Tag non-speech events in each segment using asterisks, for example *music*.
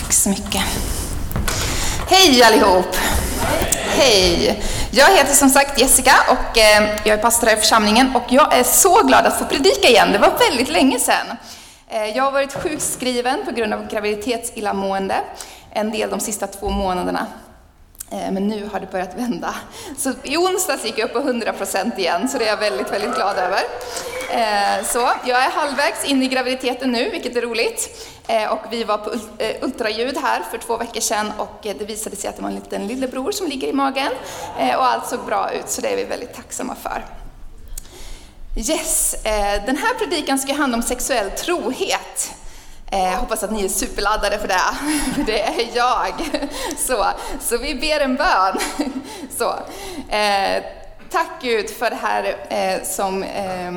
Tack så mycket. Hej allihop! Hej! Jag heter som sagt Jessica och eh, jag är pastor här i församlingen och jag är så glad att få predika igen. Det var väldigt länge sedan. Eh, jag har varit sjukskriven på grund av graviditetsillamående en del de sista två månaderna. Eh, men nu har det börjat vända. Så i onsdags gick jag upp på 100% igen, så det är jag väldigt, väldigt glad över. Eh, så jag är halvvägs in i graviditeten nu, vilket är roligt. Eh, och vi var på ultraljud här för två veckor sedan och det visade sig att det var en liten lillebror som ligger i magen. Och allt såg bra ut, så det är vi väldigt tacksamma för. Yes, den här predikan ska handla om sexuell trohet. Jag eh, hoppas att ni är superladdade för det, *laughs* det är jag. Så, så vi ber en bön. *laughs* Så, eh, tack Gud för det här eh, som eh,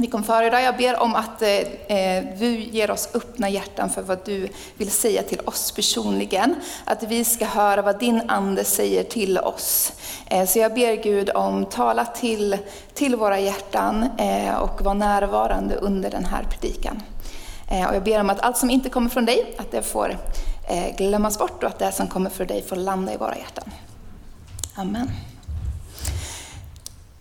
vi kom för idag. Jag ber om att eh, eh, du ger oss öppna hjärtan för vad du vill säga till oss personligen. Att vi ska höra vad din Ande säger till oss. Eh, så jag ber Gud om tala till, till våra hjärtan eh, och var närvarande under den här predikan. Eh, och jag ber om att allt som inte kommer från dig, att det får eh, glömmas bort och att det som kommer från dig får landa i våra hjärtan. Amen.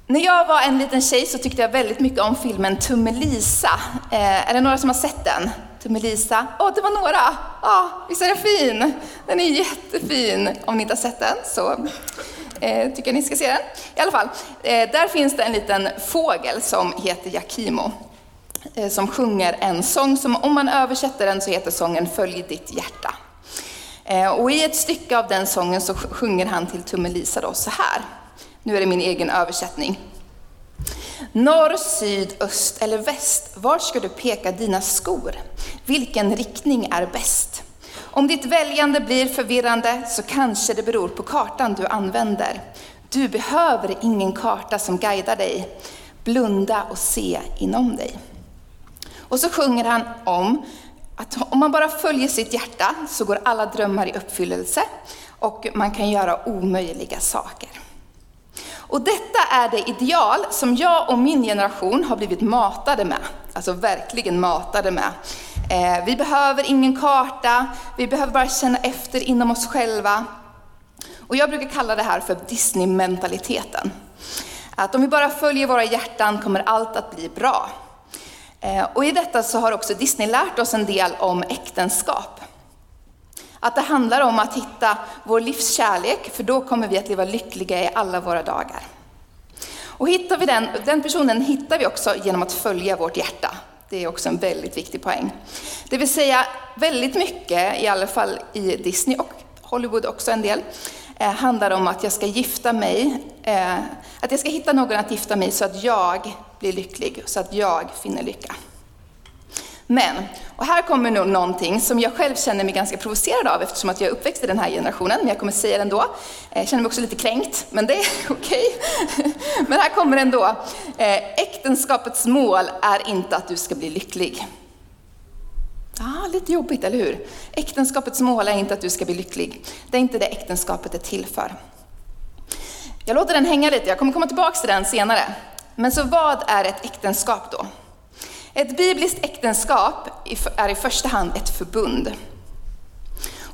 När jag var en liten tjej så tyckte jag väldigt mycket om filmen Tummelisa. Eh, är det några som har sett den? Tummelisa? Åh, oh, det var några! Ja, oh, visst är den fin? Den är jättefin. Om ni inte har sett den så eh, tycker jag ni ska se den. I alla fall, eh, där finns det en liten fågel som heter Jakimo. Eh, som sjunger en sång som om man översätter den så heter sången Följ ditt hjärta. Eh, och i ett stycke av den sången så sjunger han till Tummelisa då så här. Nu är det min egen översättning. Norr, syd, öst eller väst, var ska du peka dina skor? Vilken riktning är bäst? Om ditt väljande blir förvirrande så kanske det beror på kartan du använder. Du behöver ingen karta som guidar dig. Blunda och se inom dig. Och så sjunger han om att om man bara följer sitt hjärta så går alla drömmar i uppfyllelse och man kan göra omöjliga saker. Och detta är det ideal som jag och min generation har blivit matade med. Alltså verkligen matade med. Eh, vi behöver ingen karta, vi behöver bara känna efter inom oss själva. Och jag brukar kalla det här för Disney-mentaliteten. Att om vi bara följer våra hjärtan kommer allt att bli bra. Eh, och i detta så har också Disney lärt oss en del om äktenskap. Att det handlar om att hitta vår livskärlek, för då kommer vi att leva lyckliga i alla våra dagar. Och hittar vi den, den personen hittar vi också genom att följa vårt hjärta. Det är också en väldigt viktig poäng. Det vill säga väldigt mycket, i alla fall i Disney och Hollywood också en del, eh, handlar om att jag ska gifta mig, eh, att jag ska hitta någon att gifta mig så att jag blir lycklig, så att jag finner lycka. Men, och här kommer nog någonting som jag själv känner mig ganska provocerad av eftersom att jag är uppväxt i den här generationen, men jag kommer säga det ändå. Eh, jag känner mig också lite kränkt, men det är *laughs* okej. Okay. Men här kommer det ändå. Eh, äktenskapets mål är inte att du ska bli lycklig. Ah, lite jobbigt, eller hur? Äktenskapets mål är inte att du ska bli lycklig. Det är inte det äktenskapet är till för. Jag låter den hänga lite, jag kommer komma tillbaka till den senare. Men så vad är ett äktenskap då? Ett bibliskt äktenskap är i första hand ett förbund.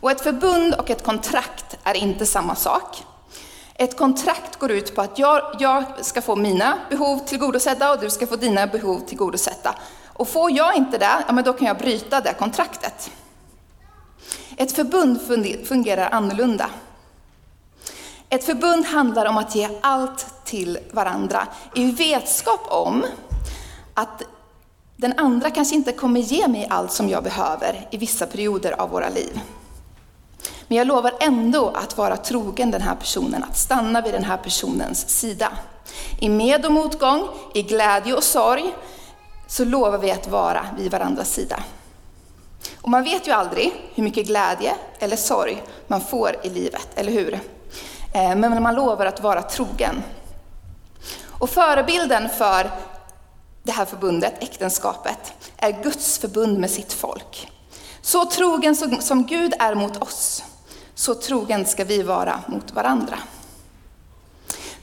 Och ett förbund och ett kontrakt är inte samma sak. Ett kontrakt går ut på att jag, jag ska få mina behov tillgodosedda och du ska få dina behov tillgodosedda. Och får jag inte det, ja, men då kan jag bryta det kontraktet. Ett förbund fungerar annorlunda. Ett förbund handlar om att ge allt till varandra i vetskap om att den andra kanske inte kommer ge mig allt som jag behöver i vissa perioder av våra liv. Men jag lovar ändå att vara trogen den här personen, att stanna vid den här personens sida. I med och motgång, i glädje och sorg, så lovar vi att vara vid varandras sida. Och man vet ju aldrig hur mycket glädje eller sorg man får i livet, eller hur? Eh, men man lovar att vara trogen. Och förebilden för det här förbundet, äktenskapet, är Guds förbund med sitt folk. Så trogen som Gud är mot oss, så trogen ska vi vara mot varandra.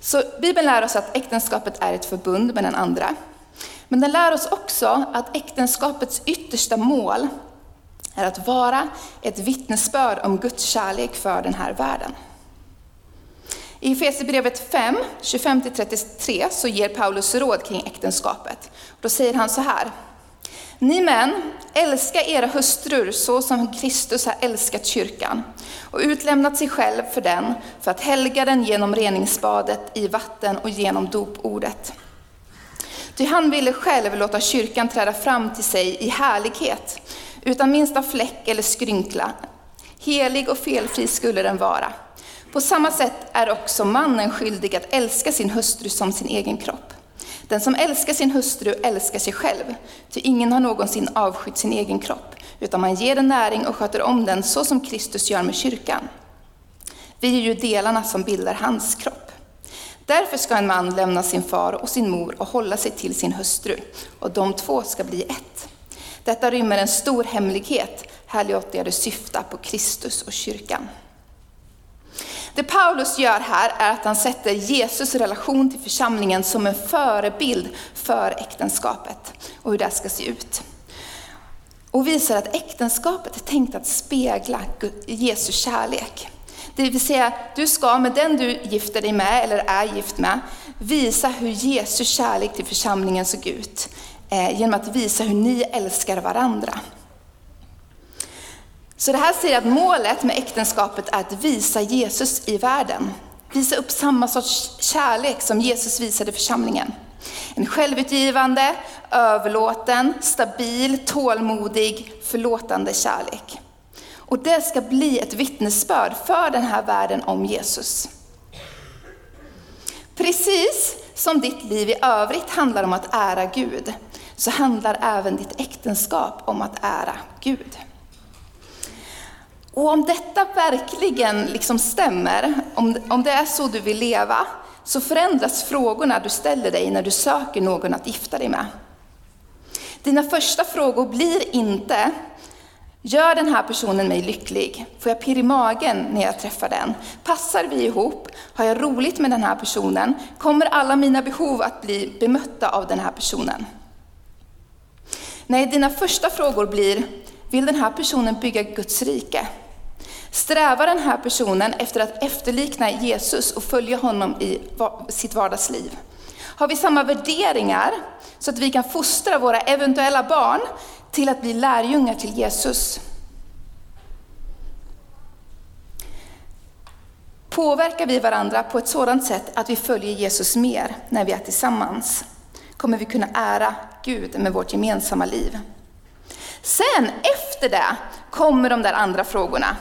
Så Bibeln lär oss att äktenskapet är ett förbund med den andra. Men den lär oss också att äktenskapets yttersta mål är att vara ett vittnesbörd om Guds kärlek för den här världen. I Efesierbrevet 5, 25-33 så ger Paulus råd kring äktenskapet. Då säger han så här. Ni män, älska era hustrur så som Kristus har älskat kyrkan och utlämnat sig själv för den för att helga den genom reningsbadet i vatten och genom dopordet. Ty han ville själv låta kyrkan träda fram till sig i härlighet, utan minsta fläck eller skrynkla. Helig och felfri skulle den vara. På samma sätt är också mannen skyldig att älska sin hustru som sin egen kropp. Den som älskar sin hustru älskar sig själv, ty ingen har någonsin avskytt sin egen kropp, utan man ger den näring och sköter om den så som Kristus gör med kyrkan. Vi är ju delarna som bildar hans kropp. Därför ska en man lämna sin far och sin mor och hålla sig till sin hustru, och de två ska bli ett. Detta rymmer en stor hemlighet, här låter jag det syfta på Kristus och kyrkan. Det Paulus gör här är att han sätter Jesus relation till församlingen som en förebild för äktenskapet och hur det ska se ut. Och visar att äktenskapet är tänkt att spegla Jesu kärlek. Det vill säga, du ska med den du gifter dig med, eller är gift med, visa hur Jesu kärlek till församlingen såg ut. Eh, genom att visa hur ni älskar varandra. Så det här säger att målet med äktenskapet är att visa Jesus i världen. Visa upp samma sorts kärlek som Jesus visade församlingen. En självutgivande, överlåten, stabil, tålmodig, förlåtande kärlek. Och det ska bli ett vittnesbörd för den här världen om Jesus. Precis som ditt liv i övrigt handlar om att ära Gud, så handlar även ditt äktenskap om att ära Gud. Och om detta verkligen liksom stämmer, om, om det är så du vill leva, så förändras frågorna du ställer dig när du söker någon att gifta dig med. Dina första frågor blir inte, gör den här personen mig lycklig? Får jag pirr i magen när jag träffar den? Passar vi ihop? Har jag roligt med den här personen? Kommer alla mina behov att bli bemötta av den här personen? Nej, dina första frågor blir, vill den här personen bygga Guds rike? Strävar den här personen efter att efterlikna Jesus och följa honom i sitt vardagsliv? Har vi samma värderingar så att vi kan fostra våra eventuella barn till att bli lärjungar till Jesus? Påverkar vi varandra på ett sådant sätt att vi följer Jesus mer när vi är tillsammans? Kommer vi kunna ära Gud med vårt gemensamma liv? Sen efter det kommer de där andra frågorna.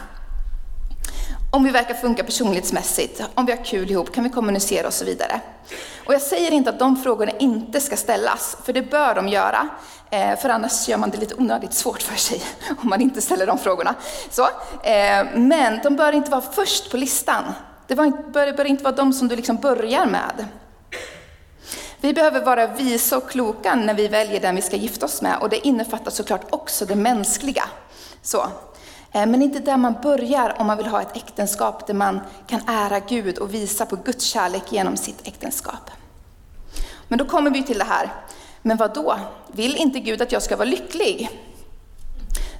Om vi verkar funka personlighetsmässigt, om vi har kul ihop, kan vi kommunicera och så vidare. Och jag säger inte att de frågorna inte ska ställas, för det bör de göra. Eh, för annars gör man det lite onödigt svårt för sig *laughs* om man inte ställer de frågorna. Så, eh, men de bör inte vara först på listan. Det bör inte vara de som du liksom börjar med. Vi behöver vara visa och kloka när vi väljer den vi ska gifta oss med och det innefattar såklart också det mänskliga. Så, eh, men inte där man börjar om man vill ha ett äktenskap där man kan ära Gud och visa på Guds kärlek genom sitt äktenskap. Men då kommer vi till det här, men vad då? Vill inte Gud att jag ska vara lycklig?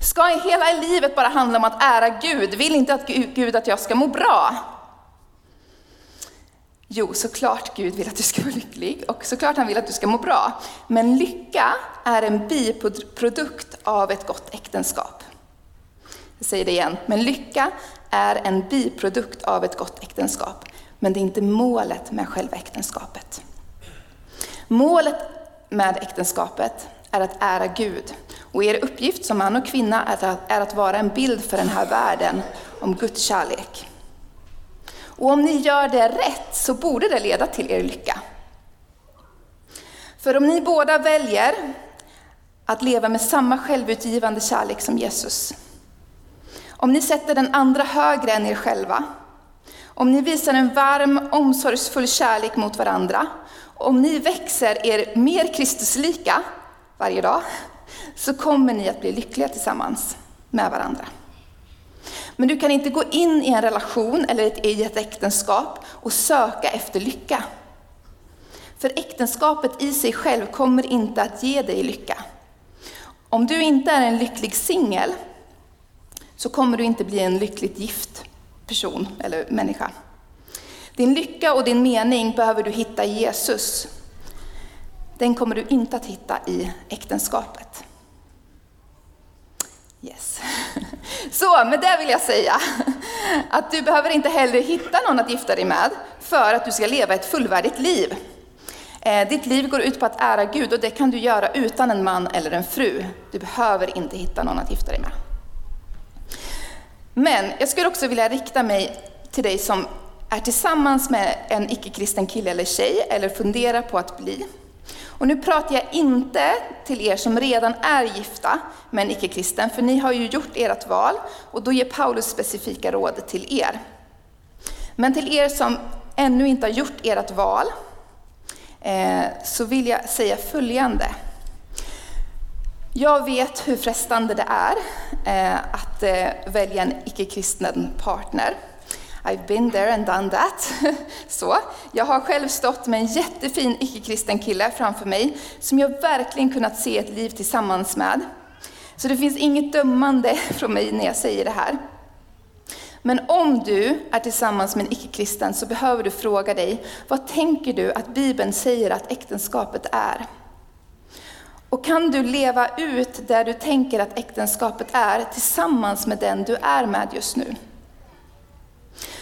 Ska hela livet bara handla om att ära Gud? Vill inte att Gud att jag ska må bra? Jo, såklart Gud vill att du ska vara lycklig och såklart han vill att du ska må bra. Men lycka är en biprodukt av ett gott äktenskap. Jag säger det igen, men lycka är en biprodukt av ett gott äktenskap. Men det är inte målet med själva äktenskapet. Målet med äktenskapet är att ära Gud. Och er uppgift som man och kvinna är att vara en bild för den här världen om Guds kärlek. Och om ni gör det rätt så borde det leda till er lycka. För om ni båda väljer att leva med samma självutgivande kärlek som Jesus, om ni sätter den andra högre än er själva, om ni visar en varm, omsorgsfull kärlek mot varandra, om ni växer er mer Kristuslika varje dag, så kommer ni att bli lyckliga tillsammans med varandra. Men du kan inte gå in i en relation eller i ett äktenskap och söka efter lycka. För äktenskapet i sig själv kommer inte att ge dig lycka. Om du inte är en lycklig singel så kommer du inte bli en lyckligt gift person eller människa. Din lycka och din mening behöver du hitta i Jesus. Den kommer du inte att hitta i äktenskapet. Yes. *laughs* Så med det vill jag säga att du behöver inte heller hitta någon att gifta dig med för att du ska leva ett fullvärdigt liv. Eh, ditt liv går ut på att ära Gud och det kan du göra utan en man eller en fru. Du behöver inte hitta någon att gifta dig med. Men jag skulle också vilja rikta mig till dig som är tillsammans med en icke-kristen kille eller tjej eller funderar på att bli. Och nu pratar jag inte till er som redan är gifta med en icke-kristen, för ni har ju gjort ert val och då ger Paulus specifika råd till er. Men till er som ännu inte har gjort ert val, eh, så vill jag säga följande. Jag vet hur frestande det är eh, att eh, välja en icke-kristen partner. I've been there and done that. *laughs* Så, jag har själv stått med en jättefin icke-kristen kille framför mig som jag verkligen kunnat se ett liv tillsammans med. Så det finns inget dömande *laughs* från mig när jag säger det här. Men om du är tillsammans med en icke-kristen så behöver du fråga dig, vad tänker du att Bibeln säger att äktenskapet är? Och kan du leva ut det du tänker att äktenskapet är tillsammans med den du är med just nu?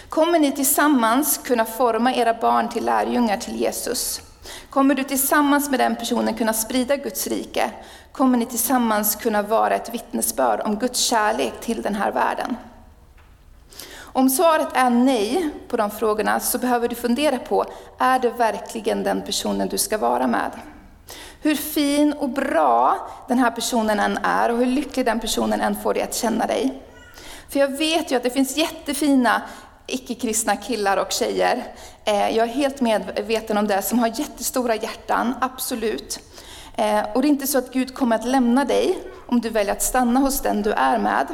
Kommer ni tillsammans kunna forma era barn till lärjungar till Jesus? Kommer du tillsammans med den personen kunna sprida Guds rike? Kommer ni tillsammans kunna vara ett vittnesbörd om Guds kärlek till den här världen? Om svaret är nej på de frågorna så behöver du fundera på, är det verkligen den personen du ska vara med? Hur fin och bra den här personen än är och hur lycklig den personen än får dig att känna dig. För jag vet ju att det finns jättefina icke-kristna killar och tjejer. Eh, jag är helt medveten om det, som har jättestora hjärtan, absolut. Eh, och det är inte så att Gud kommer att lämna dig om du väljer att stanna hos den du är med.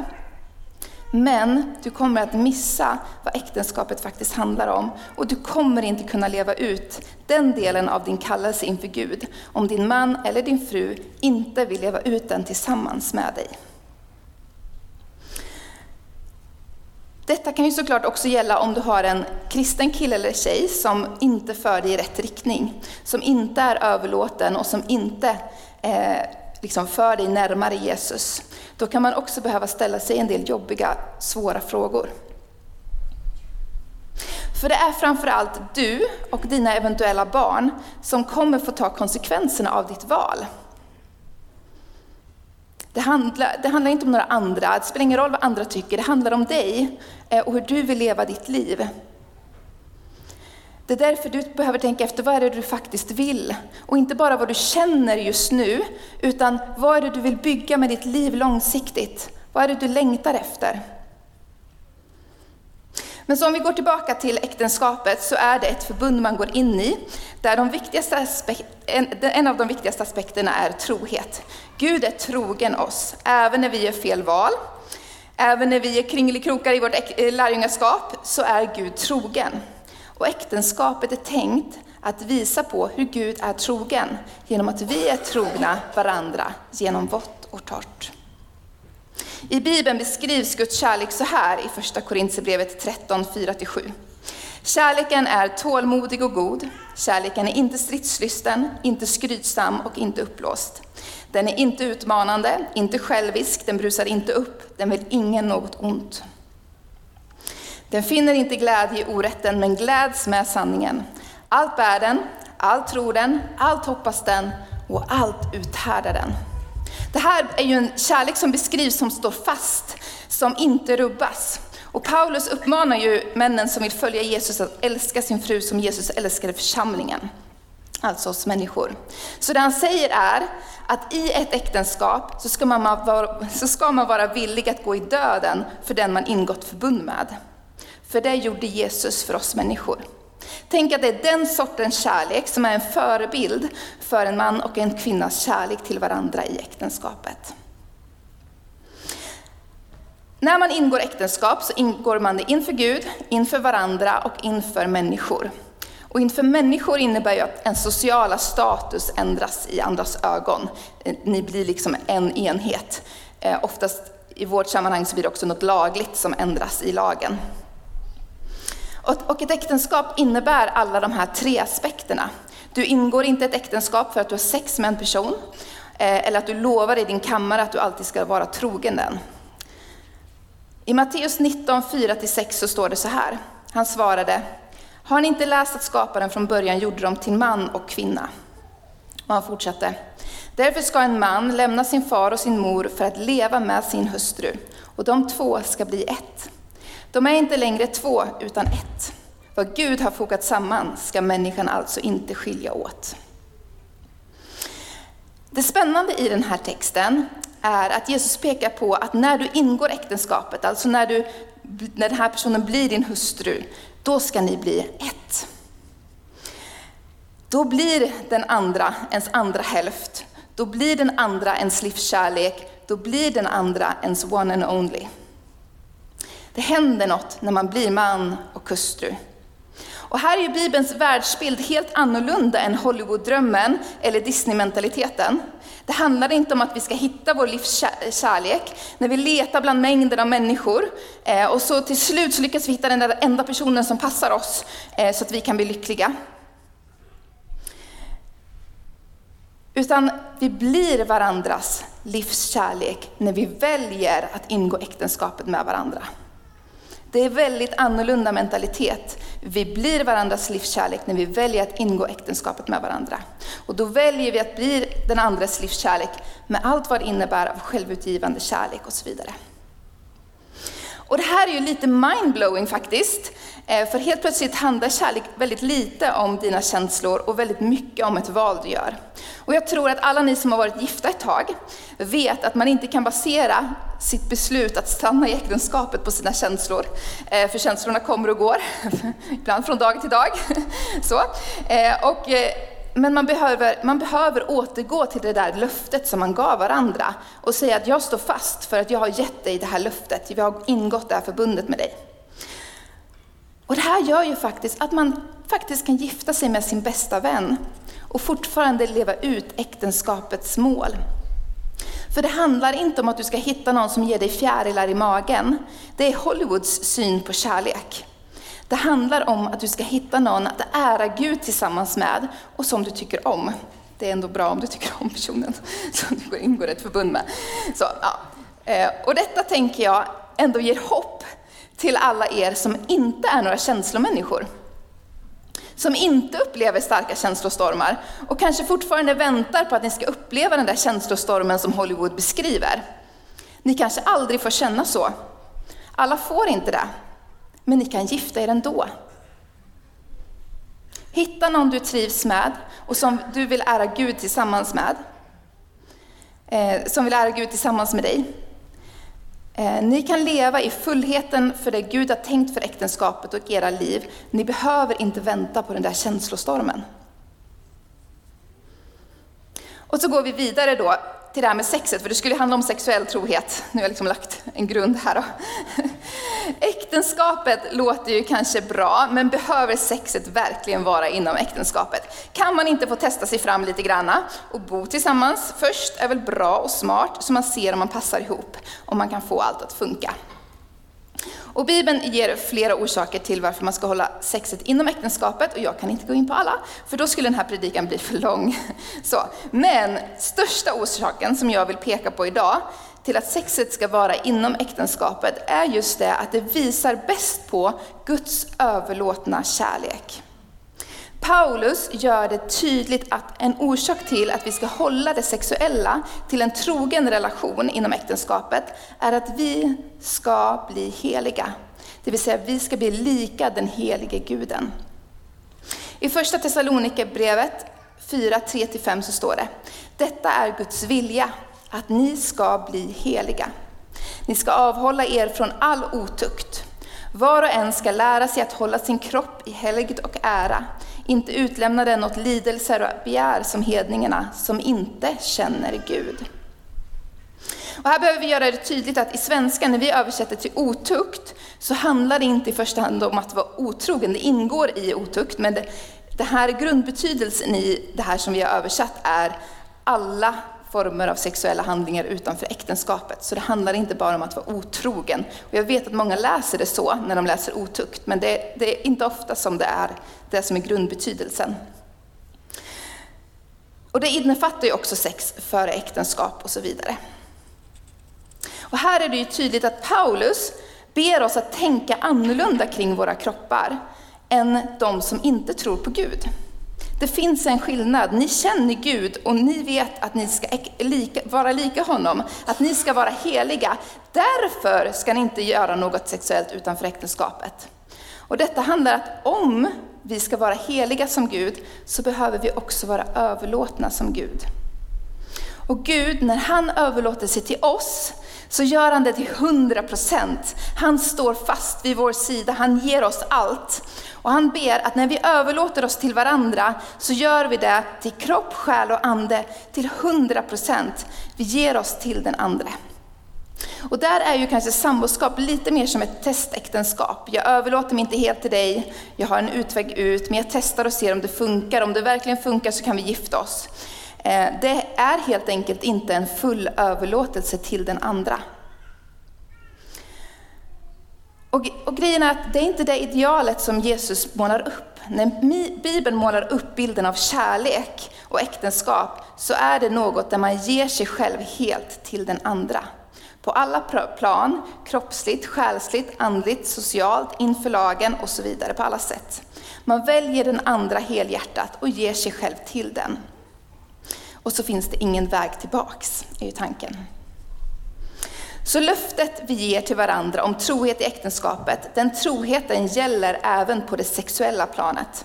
Men du kommer att missa vad äktenskapet faktiskt handlar om. Och du kommer inte kunna leva ut den delen av din kallelse inför Gud om din man eller din fru inte vill leva ut den tillsammans med dig. Detta kan ju såklart också gälla om du har en kristen kille eller tjej som inte för dig i rätt riktning, som inte är överlåten och som inte eh, liksom för dig närmare Jesus. Då kan man också behöva ställa sig en del jobbiga, svåra frågor. För det är framförallt du och dina eventuella barn som kommer få ta konsekvenserna av ditt val. Det handlar, det handlar inte om några andra, det spelar ingen roll vad andra tycker, det handlar om dig eh, och hur du vill leva ditt liv. Det är därför du behöver tänka efter, vad är det du faktiskt vill? Och inte bara vad du känner just nu, utan vad är det du vill bygga med ditt liv långsiktigt? Vad är det du längtar efter? Men så om vi går tillbaka till äktenskapet så är det ett förbund man går in i, där de viktigaste aspekt, en, en av de viktigaste aspekterna är trohet. Gud är trogen oss, även när vi gör fel val, även när vi är kringelikrokar i vårt eh, lärjungaskap, så är Gud trogen. Och äktenskapet är tänkt att visa på hur Gud är trogen, genom att vi är trogna varandra genom vått och torrt. I Bibeln beskrivs Guds kärlek så här i första Korintierbrevet 13, 4-7. Kärleken är tålmodig och god. Kärleken är inte stridslysten, inte skrytsam och inte uppblåst. Den är inte utmanande, inte självisk, den brusar inte upp, den vill ingen något ont. Den finner inte glädje i orätten, men gläds med sanningen. Allt bär den, allt tror den, allt hoppas den och allt uthärdar den. Det här är ju en kärlek som beskrivs som står fast, som inte rubbas. Och Paulus uppmanar ju männen som vill följa Jesus att älska sin fru som Jesus älskade församlingen. Alltså oss människor. Så det han säger är att i ett äktenskap så ska, man vara, så ska man vara villig att gå i döden för den man ingått förbund med. För det gjorde Jesus för oss människor. Tänk att det är den sortens kärlek som är en förebild för en man och en kvinnas kärlek till varandra i äktenskapet. När man ingår äktenskap så ingår man det inför Gud, inför varandra och inför människor. Och inför människor innebär ju att en sociala status ändras i andras ögon. Ni blir liksom en enhet. Eh, oftast i vårt sammanhang så blir det också något lagligt som ändras i lagen. Och ett äktenskap innebär alla de här tre aspekterna. Du ingår inte ett äktenskap för att du har sex med en person, eh, eller att du lovar i din kammare att du alltid ska vara trogen den. I Matteus 19, 4-6 så står det så här. Han svarade, har ni inte läst att skaparen från början gjorde dem till man och kvinna? Och han fortsatte, därför ska en man lämna sin far och sin mor för att leva med sin hustru, och de två ska bli ett. De är inte längre två, utan ett. Vad Gud har fogat samman ska människan alltså inte skilja åt. Det spännande i den här texten är att Jesus pekar på att när du ingår äktenskapet, alltså när, du, när den här personen blir din hustru, då ska ni bli ett. Då blir den andra ens andra hälft. Då blir den andra ens livskärlek. Då blir den andra ens one and only. Det händer något när man blir man och hustru. Och här är ju Bibelns världsbild helt annorlunda än Hollywood-drömmen eller Disney-mentaliteten. Det handlar inte om att vi ska hitta vår livskärlek när vi letar bland mängder av människor eh, och så till slut så lyckas vi hitta den där enda personen som passar oss eh, så att vi kan bli lyckliga. Utan vi blir varandras livskärlek när vi väljer att ingå äktenskapet med varandra. Det är väldigt annorlunda mentalitet. Vi blir varandras livskärlek när vi väljer att ingå äktenskapet med varandra. Och då väljer vi att bli den andres livskärlek med allt vad det innebär av självutgivande kärlek och så vidare. Och det här är ju lite mindblowing faktiskt. Eh, för helt plötsligt handlar kärlek väldigt lite om dina känslor och väldigt mycket om ett val du gör. Och jag tror att alla ni som har varit gifta ett tag vet att man inte kan basera sitt beslut att stanna i äktenskapet på sina känslor. Eh, för känslorna kommer och går, *laughs* ibland från dag till dag. *laughs* Så. Eh, och, men man behöver, man behöver återgå till det där löftet som man gav varandra och säga att jag står fast för att jag har gett dig det här löftet, jag har ingått det här förbundet med dig. Och det här gör ju faktiskt att man faktiskt kan gifta sig med sin bästa vän och fortfarande leva ut äktenskapets mål. För det handlar inte om att du ska hitta någon som ger dig fjärilar i magen. Det är Hollywoods syn på kärlek. Det handlar om att du ska hitta någon att ära Gud tillsammans med och som du tycker om. Det är ändå bra om du tycker om personen *laughs* som du ingår ett förbund med. Så, ja. Eh, och detta tänker jag ändå ger hopp till alla er som inte är några känslomänniskor. Som inte upplever starka känslostormar och kanske fortfarande väntar på att ni ska uppleva den där känslostormen som Hollywood beskriver. Ni kanske aldrig får känna så. Alla får inte det. Men ni kan gifta er ändå. Hitta någon du trivs med och som du vill ära Gud tillsammans med. Eh, som vill ära Gud tillsammans med dig. Eh, ni kan leva i fullheten för det Gud har tänkt för äktenskapet och era liv. Ni behöver inte vänta på den där känslostormen. Och så går vi vidare då till det här med sexet, för det skulle handla om sexuell trohet. Nu har jag liksom lagt en grund här. *laughs* Äktenskapet låter ju kanske bra, men behöver sexet verkligen vara inom äktenskapet? Kan man inte få testa sig fram lite granna och bo tillsammans först är väl bra och smart, så man ser om man passar ihop, om man kan få allt att funka. Och Bibeln ger flera orsaker till varför man ska hålla sexet inom äktenskapet och jag kan inte gå in på alla, för då skulle den här predikan bli för lång. *laughs* Så, men största orsaken som jag vill peka på idag till att sexet ska vara inom äktenskapet är just det att det visar bäst på Guds överlåtna kärlek. Paulus gör det tydligt att en orsak till att vi ska hålla det sexuella till en trogen relation inom äktenskapet är att vi ska bli heliga. Det vill säga vi ska bli lika den helige guden. I första Thessalonikerbrevet 4, 3-5 så står det, detta är Guds vilja, att ni ska bli heliga. Ni ska avhålla er från all otukt. Var och en ska lära sig att hålla sin kropp i helgd och ära, inte utlämna den åt lidelser och begär som hedningarna som inte känner Gud. Och här behöver vi göra det tydligt att i svenska, när vi översätter till otukt, så handlar det inte i första hand om att vara otrogen, det ingår i otukt, men det, det här grundbetydelsen i det här som vi har översatt är alla former av sexuella handlingar utanför äktenskapet. Så det handlar inte bara om att vara otrogen. Och jag vet att många läser det så när de läser otukt, men det, det är inte ofta som det är det som är grundbetydelsen. Och det innefattar ju också sex före äktenskap och så vidare. Och här är det ju tydligt att Paulus ber oss att tänka annorlunda kring våra kroppar än de som inte tror på Gud. Det finns en skillnad. Ni känner Gud och ni vet att ni ska vara lika honom, att ni ska vara heliga. Därför ska ni inte göra något sexuellt utanför äktenskapet. Och detta handlar om att om vi ska vara heliga som Gud, så behöver vi också vara överlåtna som Gud. Och Gud, när han överlåter sig till oss, så gör han det till 100%. Han står fast vid vår sida, han ger oss allt. Och han ber att när vi överlåter oss till varandra, så gör vi det till kropp, själ och ande till 100%. Vi ger oss till den andra. Och där är ju kanske samboskap lite mer som ett testäktenskap. Jag överlåter mig inte helt till dig, jag har en utväg ut, men jag testar och ser om det funkar. Om det verkligen funkar så kan vi gifta oss. Eh, det är helt enkelt inte en full överlåtelse till den andra. Och, och grejen är att det är inte det idealet som Jesus målar upp. När Bibeln målar upp bilden av kärlek och äktenskap så är det något där man ger sig själv helt till den andra. På alla plan, kroppsligt, själsligt, andligt, socialt, inför lagen och så vidare, på alla sätt. Man väljer den andra helhjärtat och ger sig själv till den. Och så finns det ingen väg tillbaks, är ju tanken. Så löftet vi ger till varandra om trohet i äktenskapet, den troheten gäller även på det sexuella planet.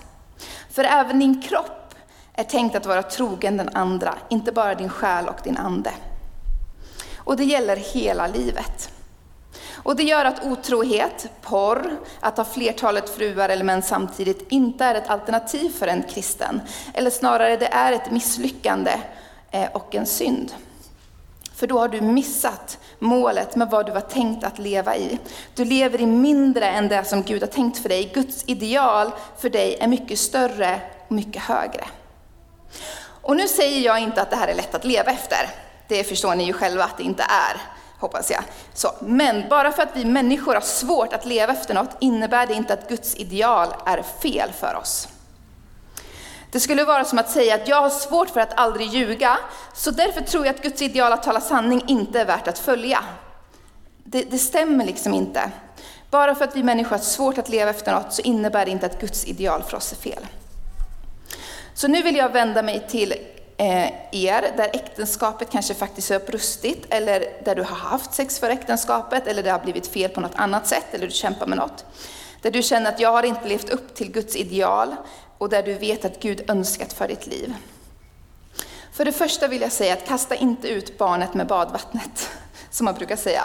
För även din kropp är tänkt att vara trogen den andra, inte bara din själ och din ande. Och det gäller hela livet. Och det gör att otrohet, porr, att ha flertalet fruar eller män samtidigt inte är ett alternativ för en kristen. Eller snarare, det är ett misslyckande eh, och en synd. För då har du missat målet med vad du var tänkt att leva i. Du lever i mindre än det som Gud har tänkt för dig. Guds ideal för dig är mycket större och mycket högre. Och nu säger jag inte att det här är lätt att leva efter. Det förstår ni ju själva att det inte är, hoppas jag. Så, men bara för att vi människor har svårt att leva efter något innebär det inte att Guds ideal är fel för oss. Det skulle vara som att säga att jag har svårt för att aldrig ljuga, så därför tror jag att Guds ideal att tala sanning inte är värt att följa. Det, det stämmer liksom inte. Bara för att vi människor har svårt att leva efter något så innebär det inte att Guds ideal för oss är fel. Så nu vill jag vända mig till eh, er, där äktenskapet kanske faktiskt är brustit, eller där du har haft sex för äktenskapet, eller det har blivit fel på något annat sätt, eller du kämpar med något. Där du känner att jag har inte levt upp till Guds ideal, och där du vet att Gud önskat för ditt liv. För det första vill jag säga att kasta inte ut barnet med badvattnet, *laughs* som man brukar säga.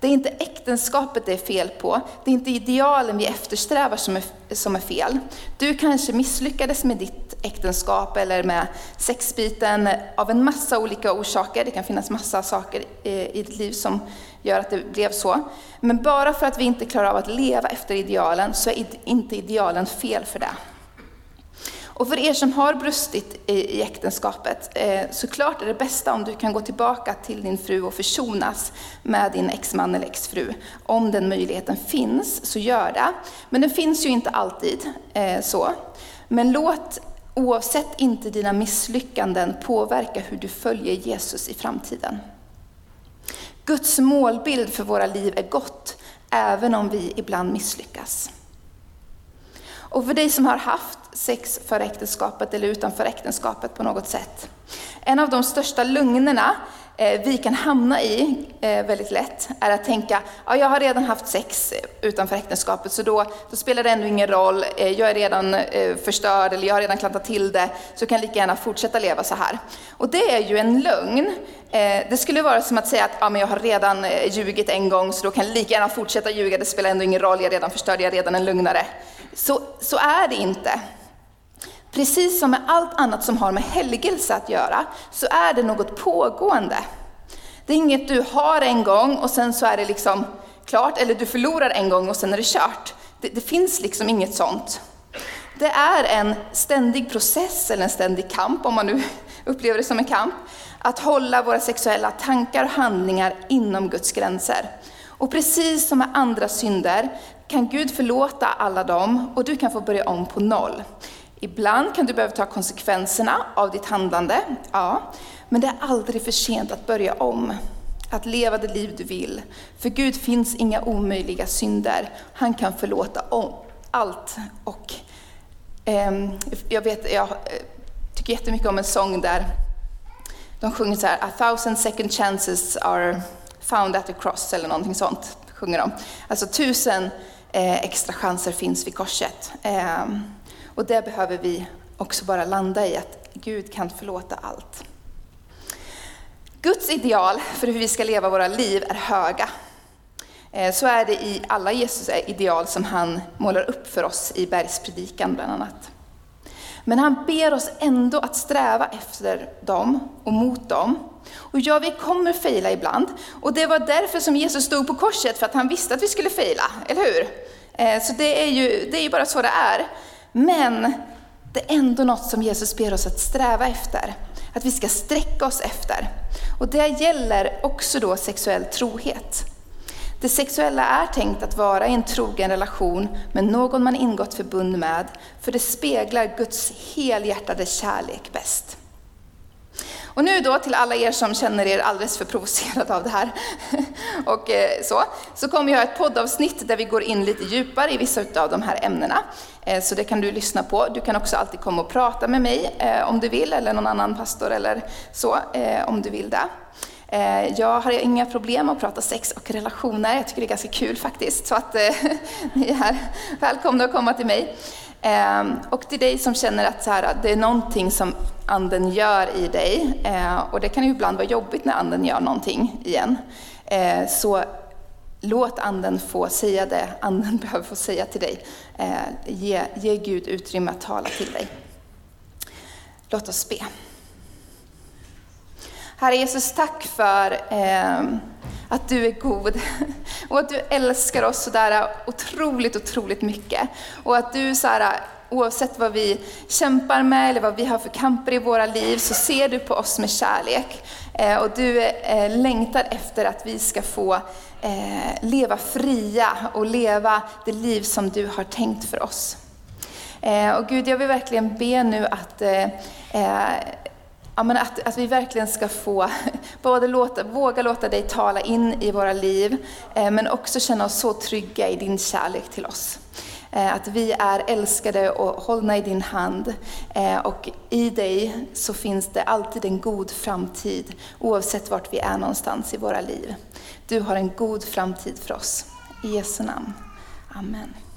Det är inte äktenskapet det är fel på, det är inte idealen vi eftersträvar som är, som är fel. Du kanske misslyckades med ditt äktenskap eller med sexbiten av en massa olika orsaker. Det kan finnas massa saker eh, i ditt liv som gör att det blev så. Men bara för att vi inte klarar av att leva efter idealen så är inte idealen fel för det. Och för er som har brustit i, äktenskapet, eh, såklart är det bästa om du kan gå tillbaka till din fru och försonas med din exman eller exfru. Om den möjligheten finns, så gör det. Men den finns ju inte alltid eh, så. Men låt oavsett inte dina misslyckanden påverka hur du följer Jesus i framtiden. Guds målbild för våra liv är gott, även om vi ibland misslyckas. Och för dig som har haft sex för äktenskapet eller utanför äktenskapet på något sätt. En av de största lögnerna eh, vi kan hamna i eh, väldigt lätt är att tänka, ja, jag har redan haft sex eh, utanför äktenskapet så då, då spelar det ändå ingen roll, jag är redan förstörd eller jag har redan klantat till det, så kan jag lika gärna fortsätta leva så här. Och det är ju en lögn. Det skulle vara som att säga att ja, men jag har redan ljugit en gång så då kan jag lika gärna fortsätta ljuga, det spelar ändå ingen roll, jag är redan förstörd, jag är redan en lögnare. Så, så är det inte. Precis som med allt annat som har med helgelse att göra, så är det något pågående. Det är inget du har en gång och sen så är det liksom klart, eller du förlorar en gång och sen är det kört. Det, det finns liksom inget sånt. Det är en ständig process eller en ständig kamp, om man nu *laughs* upplever det som en kamp, att hålla våra sexuella tankar och handlingar inom Guds gränser. Och precis som med andra synder kan Gud förlåta alla dem och du kan få börja om på noll. Ibland kan du behöva ta konsekvenserna av ditt handlande, ja, men det är aldrig för sent att börja om. Att leva det liv du vill. För Gud finns inga omöjliga synder. Han kan förlåta om allt. Och, eh, jag, vet, jag eh, tycker jättemycket om en sång där de sjunger så här, A thousand second chances are found at the cross, eller någonting sånt. Sjunger de. Alltså tusen eh, extra chanser finns vid korset. Eh, och det behöver vi också bara landa i, att Gud kan förlåta allt. Guds ideal för hur vi ska leva våra liv är höga. Eh, så är det i alla Jesus ideal som han målar upp för oss i bergspredikan bland annat. Men han ber oss ändå att sträva efter dem och mot dem. Och ja, vi kommer fejla ibland. Och det var därför som Jesus stod på korset, för att han visste att vi skulle fejla, eller hur? Eh, så det är ju, det är ju bara så det är. Men det är ändå något som Jesus ber oss att sträva efter, att vi ska sträcka oss efter. Och det gäller också då sexuell trohet. Det sexuella är tänkt att vara i en trogen relation med någon man ingått förbund med, för det speglar Guds helhjärtade kärlek bäst. Och nu då till alla er som känner er alldeles för provocerade av det här, *laughs* och eh, så, så kommer jag ha ett poddavsnitt där vi går in lite djupare i vissa av de här ämnena. Eh, så det kan du lyssna på. Du kan också alltid komma och prata med mig eh, om du vill, eller någon annan pastor eller så, om du vill det. Jag har inga problem att prata sex och relationer, jag tycker det är ganska kul faktiskt. Så att *laughs* ni är välkomna att komma till mig. Ehm, och till dig som känner att så här, det är någonting som anden gör i dig, eh, och det kan ju ibland vara jobbigt när anden gör någonting igen, eh, så låt anden få säga det anden *laughs* behöver få säga till dig. Eh, ge, ge Gud utrymme att tala till dig. Låt oss be. Herre Jesus, tack för eh, att du är god *laughs* och att du älskar oss sådär otroligt, otroligt mycket. Och att du såhär, oavsett vad vi kämpar med eller vad vi har för kamper i våra liv, så ser du på oss med kärlek. Eh, och du eh, längtar efter att vi ska få eh, leva fria och leva det liv som du har tänkt för oss. Och Gud, jag vill verkligen be nu att Ja, men att, att vi verkligen ska få *laughs* både låta, våga låta dig tala in i våra liv, eh, men också känna oss så trygga i din kärlek till oss. Eh, att vi är älskade och hållna i din hand. Eh, och i dig så finns det alltid en god framtid, oavsett vart vi är någonstans i våra liv. Du har en god framtid för oss. I Jesu namn. Amen.